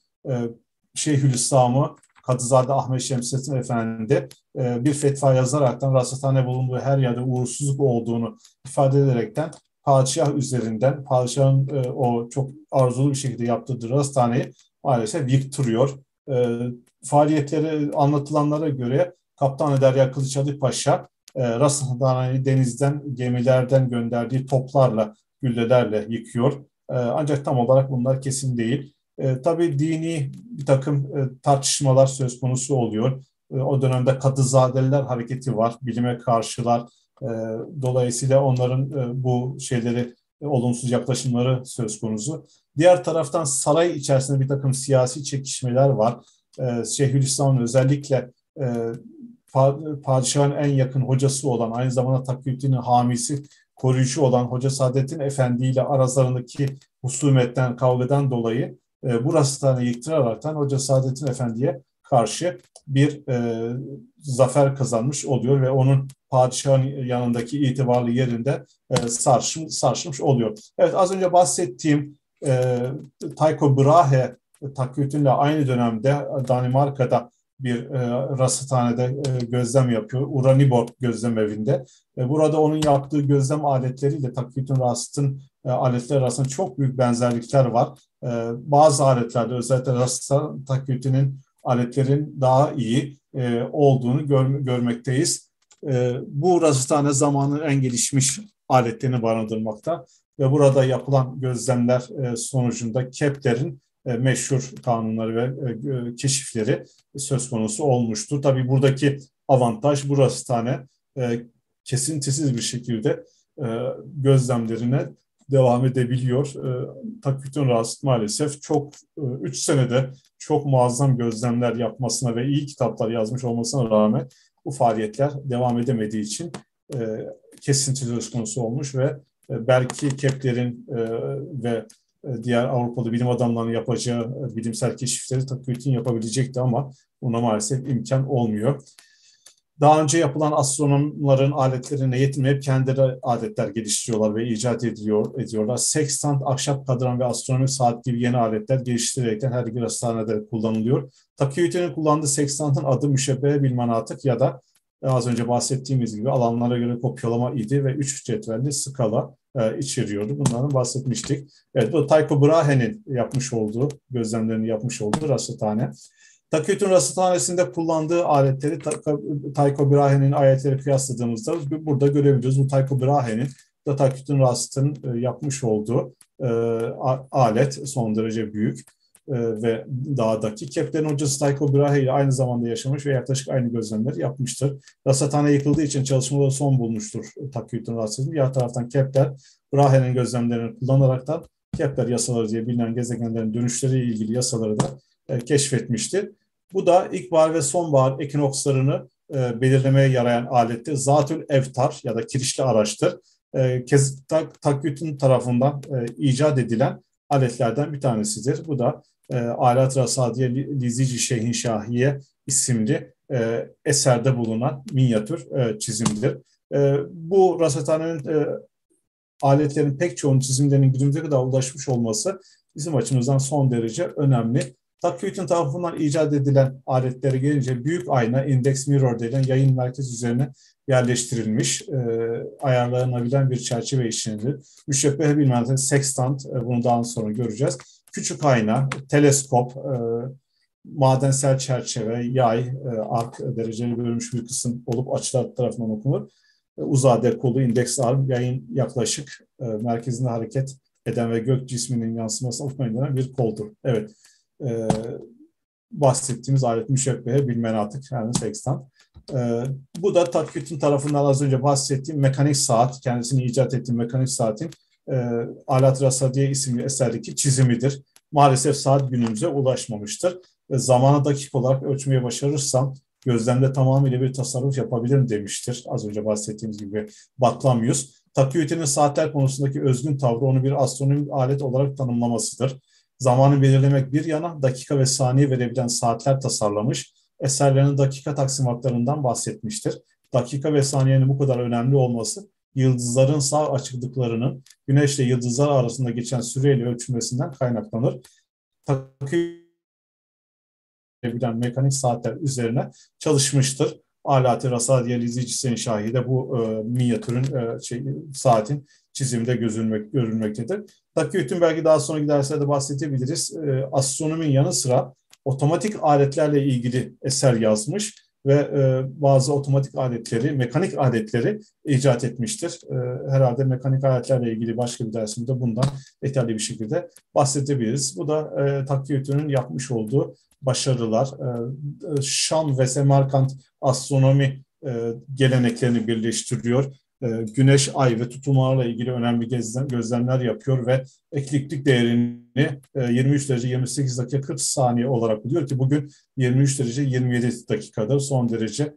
Şeyhülislam'ı Kadızade Ahmet Şemsettin Efendi bir fetva yazaraktan rasathane bulunduğu her yerde uğursuzluk olduğunu ifade ederekten padişah üzerinden padişahın o çok arzulu bir şekilde yaptığı rasathaneyi maalesef yıktırıyor. Faaliyetleri anlatılanlara göre Kaptan Derya Kılıçalı Paşa e, Rasathane'yi denizden, gemilerden gönderdiği toplarla, güllelerle yıkıyor. E, ancak tam olarak bunlar kesin değil. E, tabii dini bir takım e, tartışmalar söz konusu oluyor. E, o dönemde Kadızadeliler hareketi var, bilime karşılar. Dolayısıyla onların e, bu şeyleri e, olumsuz yaklaşımları söz konusu. Diğer taraftan saray içerisinde bir takım siyasi çekişmeler var. Şeyhülislam'ın özellikle padişahın en yakın hocası olan, aynı zamanda Takiyüddin'in hamisi, koruyucu olan Hoca Saadettin Efendi ile aralarındaki husumetten, kavgadan dolayı e, bu rasathanı yıktıraraktan Hoca Saadettin Efendi'ye karşı bir e, zafer kazanmış oluyor ve onun padişahın yanındaki itibarlı yerinde e, sarsım, sarsılmış oluyor. Evet az önce bahsettiğim e, Tycho Brahe Takiyüddin'le aynı dönemde Danimarka'da bir e, rasathanede e, gözlem yapıyor. Uranibor gözlem evinde. E, burada onun yaptığı gözlem aletleriyle Takvit'in rasatın e, aletleri arasında çok büyük benzerlikler var. E, bazı aletlerde özellikle rasatın takvitinin aletlerin daha iyi e, olduğunu gör, görmekteyiz. E, bu rasathane zamanın en gelişmiş aletlerini barındırmakta ve burada yapılan gözlemler e, sonucunda Kepler'in meşhur kanunları ve e, keşifleri söz konusu olmuştur. Tabii buradaki avantaj burası tane e, kesintisiz bir şekilde gözlemlerine devam edebiliyor. Takvitün Rasit maalesef çok 3 senede çok muazzam gözlemler yapmasına ve iyi kitaplar yazmış olmasına rağmen bu faaliyetler devam edemediği için kesinti söz konusu olmuş ve belki Kepler'in ve e, diğer Avrupalı bilim adamlarının yapacağı e, bilimsel keşifleri Takvit'in yapabilecekti ama buna maalesef imkan olmuyor. Daha önce yapılan astronomların aletlerine yetinmeyip kendileri aletler geliştiriyorlar ve icat ediliyor, ediyorlar. Sextant, ahşap kadran ve astronomik saat gibi yeni aletler geliştirilerekten her bir hastanede kullanılıyor. Takiyüte'nin kullandığı sextantın adı müşebbeh bilmanatık ya da az önce bahsettiğimiz gibi alanlara göre kopyalama idi ve üç cetvelli skala e, içeriyordu. Bundan bahsetmiştik. Evet bu Tycho Brahe'nin yapmış olduğu, gözlemlerini yapmış olduğu rasathane. Taküt'ün rasathanesinde kullandığı aletleri Tycho Brahe'nin ayetleri kıyasladığımızda burada görebiliyoruz. Bu Tycho Brahe'nin da Taküt'ün rasatının e, yapmış olduğu e, alet son derece büyük ve dağdaki. Kepler'in hocası Tycho Brahe ile aynı zamanda yaşamış ve yaklaşık aynı gözlemleri yapmıştır. Rasathane yıkıldığı için çalışmaları son bulmuştur Takhyüt'ün rahatsızlığı. Diğer taraftan Kepler, Brahe'nin gözlemlerini kullanarak da Kepler yasaları diye bilinen gezegenlerin dönüşleriyle ilgili yasaları da e, keşfetmiştir. Bu da ilkbahar ve sonbahar ekinokslarını e, belirlemeye yarayan alette Zatül Evtar ya da kirişli araçtır. E, Kez, tak, Takyüt'ün tarafından e, icat edilen aletlerden bir tanesidir. Bu da e, Alat Rasadiye Lizici Şeyhin Şahiye isimli e, eserde bulunan minyatür e, çizimdir. E, bu rasathanenin e, aletlerin pek çoğunun çizimlerinin günümüze kadar ulaşmış olması bizim açımızdan son derece önemli. Takviyet'in tarafından icat edilen aletlere gelince büyük ayna, index mirror denilen yayın merkez üzerine yerleştirilmiş, e, ayarlanabilen bir çerçeve işlenilir. Müşebbehe bilmem sextant, e, bunu daha sonra göreceğiz. Küçük ayna, teleskop, e, madensel çerçeve, yay, e, ark dereceli bölünmüş bir kısım olup açılar tarafından okunur. E, uzade kolu, indeks arm, yayın yaklaşık e, merkezinde hareket eden ve gök cisminin yansıması okumayın bir koldur. Evet, e, bahsettiğimiz alet müşebbehe bilmen artık yani sextant. E, bu da Taküt'ün tarafından az önce bahsettiğim mekanik saat, kendisini icat ettiğim mekanik saatin e, Alat Rasadiye isimli eserdeki çizimidir. Maalesef saat günümüze ulaşmamıştır. E, zamanı dakik olarak ölçmeye başarırsam gözlemde tamamıyla bir tasarruf yapabilirim demiştir. Az önce bahsettiğimiz gibi Batlamyus. Taküyüte'nin saatler konusundaki özgün tavrı onu bir astronomik alet olarak tanımlamasıdır. Zamanı belirlemek bir yana dakika ve saniye verebilen saatler tasarlamış, eserlerinin dakika taksimatlarından bahsetmiştir. Dakika ve saniyenin bu kadar önemli olması yıldızların sağ açıklıklarının güneşle yıldızlar arasında geçen süreyle ölçülmesinden kaynaklanır. Takip bilen mekanik saatler üzerine çalışmıştır. Alati Rasadiye izleyicisinin şahide bu e, minyatürün e, şey, saatin çizimde gözülmek, görülmektedir. Takiyüt'ün belki daha sonraki derslerde bahsedebiliriz. E, astronominin yanı sıra otomatik aletlerle ilgili eser yazmış ve e, bazı otomatik aletleri, mekanik aletleri icat etmiştir. E, herhalde mekanik aletlerle ilgili başka bir dersimde bundan detaylı bir şekilde bahsedebiliriz. Bu da e, Takiyüt'ün yapmış olduğu başarılar. E, Şam ve Semerkant astronomi e, geleneklerini birleştiriyor. E, güneş, ay ve tutulmalarla ilgili önemli gözlemler yapıyor ve ekliptik değerini 23 derece 28 dakika 40 saniye olarak buluyor ki bugün 23 derece 27 dakikadır. Son derece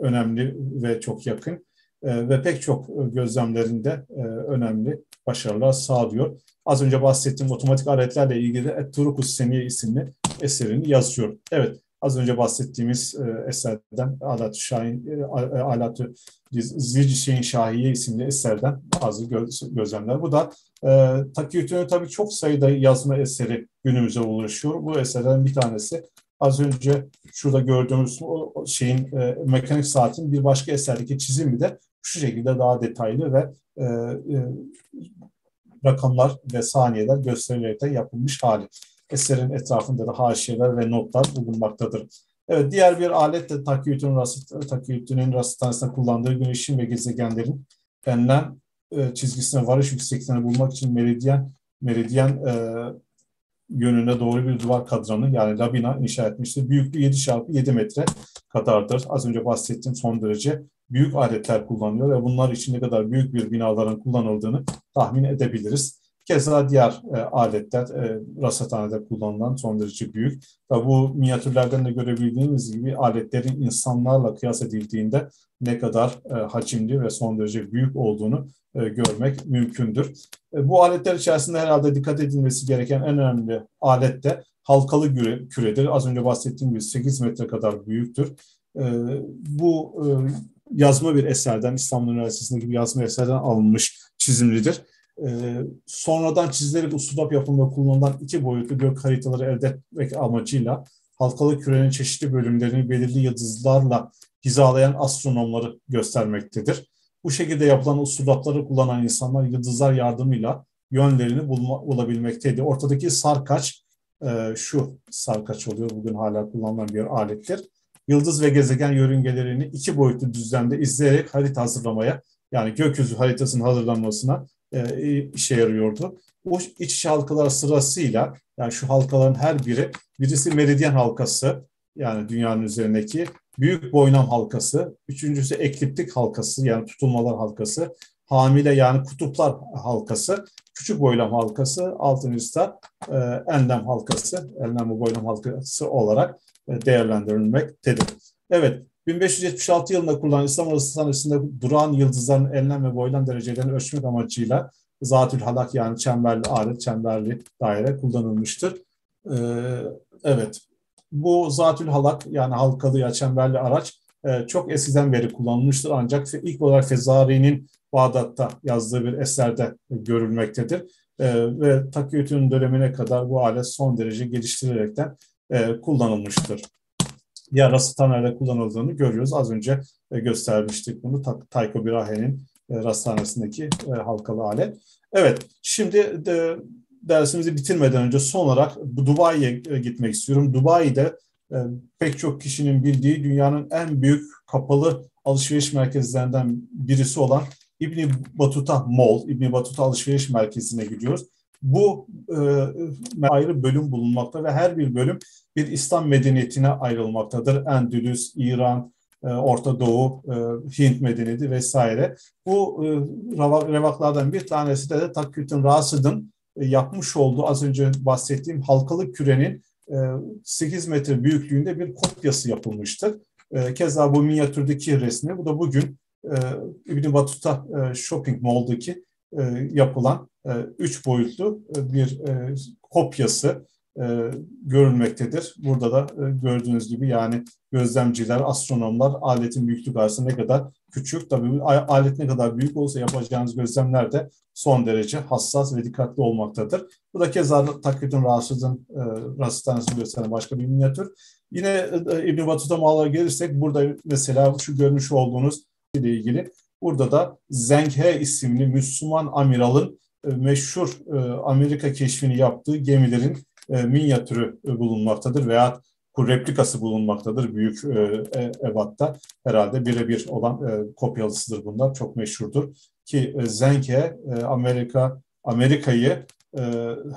önemli ve çok yakın ve pek çok gözlemlerinde önemli başarılar sağlıyor. Az önce bahsettiğim otomatik aletlerle ilgili Et Turukus Seniye isimli eserini yazıyor. Evet, az önce bahsettiğimiz e, eserden Alat Şahin, e, Alat Zilci Şahiye isimli eserden bazı göz, gözlemler. Bu da e, Takiyütü'nün tabii çok sayıda yazma eseri günümüze ulaşıyor. Bu eserden bir tanesi az önce şurada gördüğümüz o şeyin e, mekanik saatin bir başka eserdeki çizimi de şu şekilde daha detaylı ve e, e, rakamlar ve saniyeler gösterilerek yapılmış hali. Eserin etrafında da haşiyeler ve notlar bulunmaktadır. Evet, diğer bir alet de Takiyüt'ün Takiyüt'ün rasitanesinde kullandığı güneşin ve gezegenlerin enlem e, çizgisine varış yüksekliğini bulmak için meridyen meridyen e, yönüne doğru bir duvar kadranı yani labina inşa etmiştir. Büyüklüğü 7 çarpı 7 metre kadardır. Az önce bahsettiğim son derece büyük aletler kullanıyor ve bunlar için ne kadar büyük bir binaların kullanıldığını tahmin edebiliriz. Keza diğer e, aletler e, rasathanede kullanılan son derece büyük. Tabi bu minyatürlerden de görebildiğimiz gibi aletlerin insanlarla kıyas edildiğinde ne kadar e, hacimli ve son derece büyük olduğunu e, görmek mümkündür. E, bu aletler içerisinde herhalde dikkat edilmesi gereken en önemli alet de halkalı küre, küredir. Az önce bahsettiğim gibi 8 metre kadar büyüktür. E, bu e, yazma bir eserden, İstanbul Üniversitesi'ndeki bir yazma eserden alınmış çizimlidir e, sonradan çizilerek usulap yapımında kullanılan iki boyutlu gök haritaları elde etmek amacıyla halkalı kürenin çeşitli bölümlerini belirli yıldızlarla hizalayan astronomları göstermektedir. Bu şekilde yapılan usulapları kullanan insanlar yıldızlar yardımıyla yönlerini bulma, bulabilmekteydi. Ortadaki sarkaç, e, şu sarkaç oluyor bugün hala kullanılan bir alettir. Yıldız ve gezegen yörüngelerini iki boyutlu düzlemde izleyerek harita hazırlamaya yani gökyüzü haritasının hazırlanmasına e, işe yarıyordu. Bu iç halkalar sırasıyla yani şu halkaların her biri birisi meridyen halkası yani dünyanın üzerindeki büyük boynam halkası, üçüncüsü ekliptik halkası yani tutulmalar halkası, hamile yani kutuplar halkası, küçük boylam halkası, altıncısı da e, enlem halkası, enlem boylam halkası olarak e, değerlendirilmektedir. Evet, 1576 yılında kurulan İslam Hastanesi'nde duran yıldızların enlem ve boylam derecelerini ölçmek amacıyla zatül halak yani çemberli alet, çemberli daire kullanılmıştır. Ee, evet, bu zatül halak yani halkalı ya çemberli araç e, çok eskiden beri kullanılmıştır ancak ilk olarak Fezari'nin Bağdat'ta yazdığı bir eserde görülmektedir. E, ve Takiyüt'ün dönemine kadar bu alet son derece geliştirilerekten e, kullanılmıştır diğer rasathanelerde kullanıldığını görüyoruz. Az önce e, göstermiştik bunu Tycho Brahe'nin e, rasathanesindeki e, halkalı alet. Evet, şimdi de dersimizi bitirmeden önce son olarak Dubai'ye gitmek istiyorum. Dubai'de pek çok kişinin bildiği dünyanın en büyük kapalı alışveriş merkezlerinden birisi olan İbni Batuta Mall, İbni Batuta Alışveriş Merkezi'ne gidiyoruz. Bu e, ayrı bölüm bulunmakta ve her bir bölüm bir İslam medeniyetine ayrılmaktadır. Endülüs, İran, e, Orta Doğu, e, Hint medeniyeti vesaire. Bu e, revaklardan bir tanesi de, de Takyüt'ün Rasid'in e, yapmış olduğu az önce bahsettiğim halkalı kürenin 8 e, metre büyüklüğünde bir kopyası yapılmıştır. E, keza bu minyatürdeki resmi, bu da bugün İbn Battuta Shopping Mall'daki yapılan üç boyutlu bir kopyası e, görülmektedir. Burada da e, gördüğünüz gibi yani gözlemciler, astronomlar aletin büyüklüğü karşısında ne kadar küçük, tabii alet ne kadar büyük olsa yapacağınız gözlemler de son derece hassas ve dikkatli olmaktadır. Bu da keza Takridun Raşid'in e, rasistanesini gösteren başka bir minyatür. Yine e, İbn Battuta Mağlara gelirsek burada mesela şu görmüş olduğunuz ile ilgili burada da Zenghe isimli Müslüman amiralın e, meşhur e, Amerika keşfini yaptığı gemilerin e, minyatürü bulunmaktadır veya replikası bulunmaktadır büyük ebatta. Herhalde birebir olan kopyalısıdır bunlar. Çok meşhurdur. Ki e, Zenke e, Amerika Amerika'yı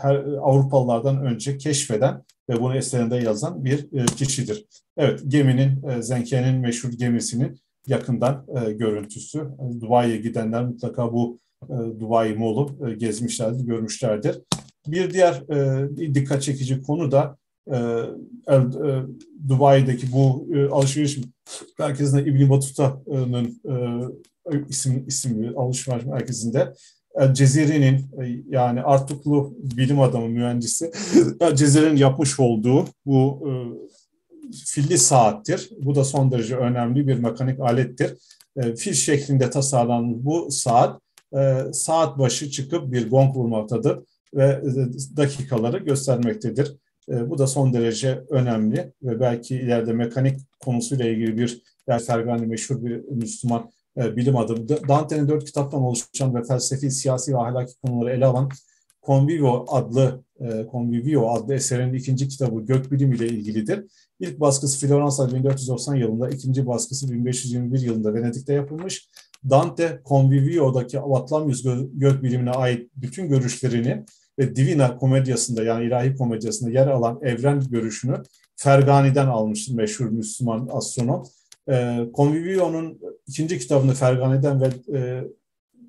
her Avrupalılardan önce keşfeden ve bunu eserinde yazan bir kişidir. Evet, geminin, Zenke'nin meşhur gemisinin yakından e, görüntüsü. Dubai'ye gidenler mutlaka bu e, Dubai Mall'u e, gezmişlerdir, görmüşlerdir. Bir diğer e, dikkat çekici konu da e, e, Dubai'deki bu e, alışveriş merkezinde İbn Battuta'nın e, isim, isimli alışveriş merkezinde El Cezire'nin e, yani Artuklu bilim adamı mühendisi El Cezire'nin yapmış olduğu bu e, filli saattir. Bu da son derece önemli bir mekanik alettir. E, fil şeklinde tasarlanan bu saat e, saat başı çıkıp bir gong vurmaktadır ve e, dakikaları göstermektedir. E, bu da son derece önemli ve belki ileride mekanik konusuyla ilgili bir Fergani meşhur bir Müslüman e, bilim adamı. Dante'nin dört kitaptan oluşan ve felsefi, siyasi ve ahlaki konuları ele alan Convivio adlı Convivio adlı eserin ikinci kitabı gökbilim ile ilgilidir. İlk baskısı Floransa 1490 yılında, ikinci baskısı 1521 yılında Venedik'te yapılmış. Dante Convivio'daki Atlamyus gökbilimine ait bütün görüşlerini ve Divina komedyasında yani ilahi komedyasında yer alan evren görüşünü Fergani'den almıştır meşhur Müslüman astronom. E, Convivio'nun ikinci kitabını Fergani'den ve e,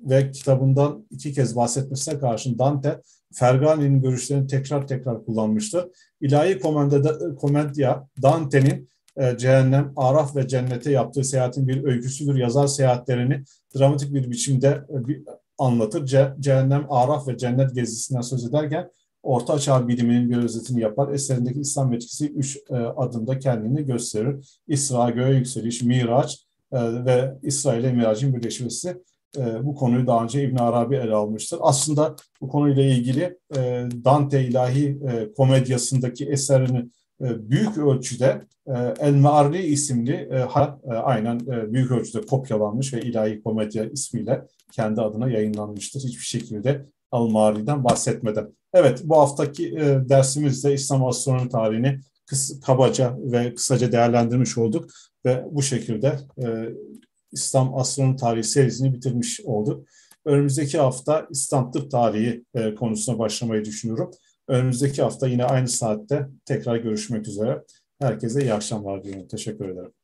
ve kitabından iki kez bahsetmesine karşın Dante Fergani'nin görüşlerini tekrar tekrar kullanmıştır. İlahi komedya Dante'nin e, cehennem, araf ve cennete yaptığı seyahatin bir öyküsüdür. Yazar seyahatlerini dramatik bir biçimde e, anlatır. Ce, cehennem, araf ve cennet gezisinden söz ederken Orta Çağ biliminin bir özetini yapar. Eserindeki İslam etkisi üç e, adımda kendini gösterir. İsra, göğe yükseliş, Miraç ve İsra ile Miraç'ın birleşmesi. E, bu konuyu daha önce İbn Arabi ele almıştır. Aslında bu konuyla ilgili e, Dante ilahi e, komedyasındaki eserini e, büyük ölçüde e, El Marri isimli e, aynen büyük ölçüde kopyalanmış ve ilahi komedya ismiyle kendi adına yayınlanmıştır. Hiçbir şekilde El Mari'den bahsetmeden. Evet bu haftaki dersimizde İslam astronomi tarihini kabaca ve kısaca değerlendirmiş olduk ve bu şekilde İslam astronomi tarihi serisini bitirmiş olduk. Önümüzdeki hafta İslam tıp tarihi konusuna başlamayı düşünüyorum. Önümüzdeki hafta yine aynı saatte tekrar görüşmek üzere. Herkese iyi akşamlar diliyorum. Teşekkür ederim.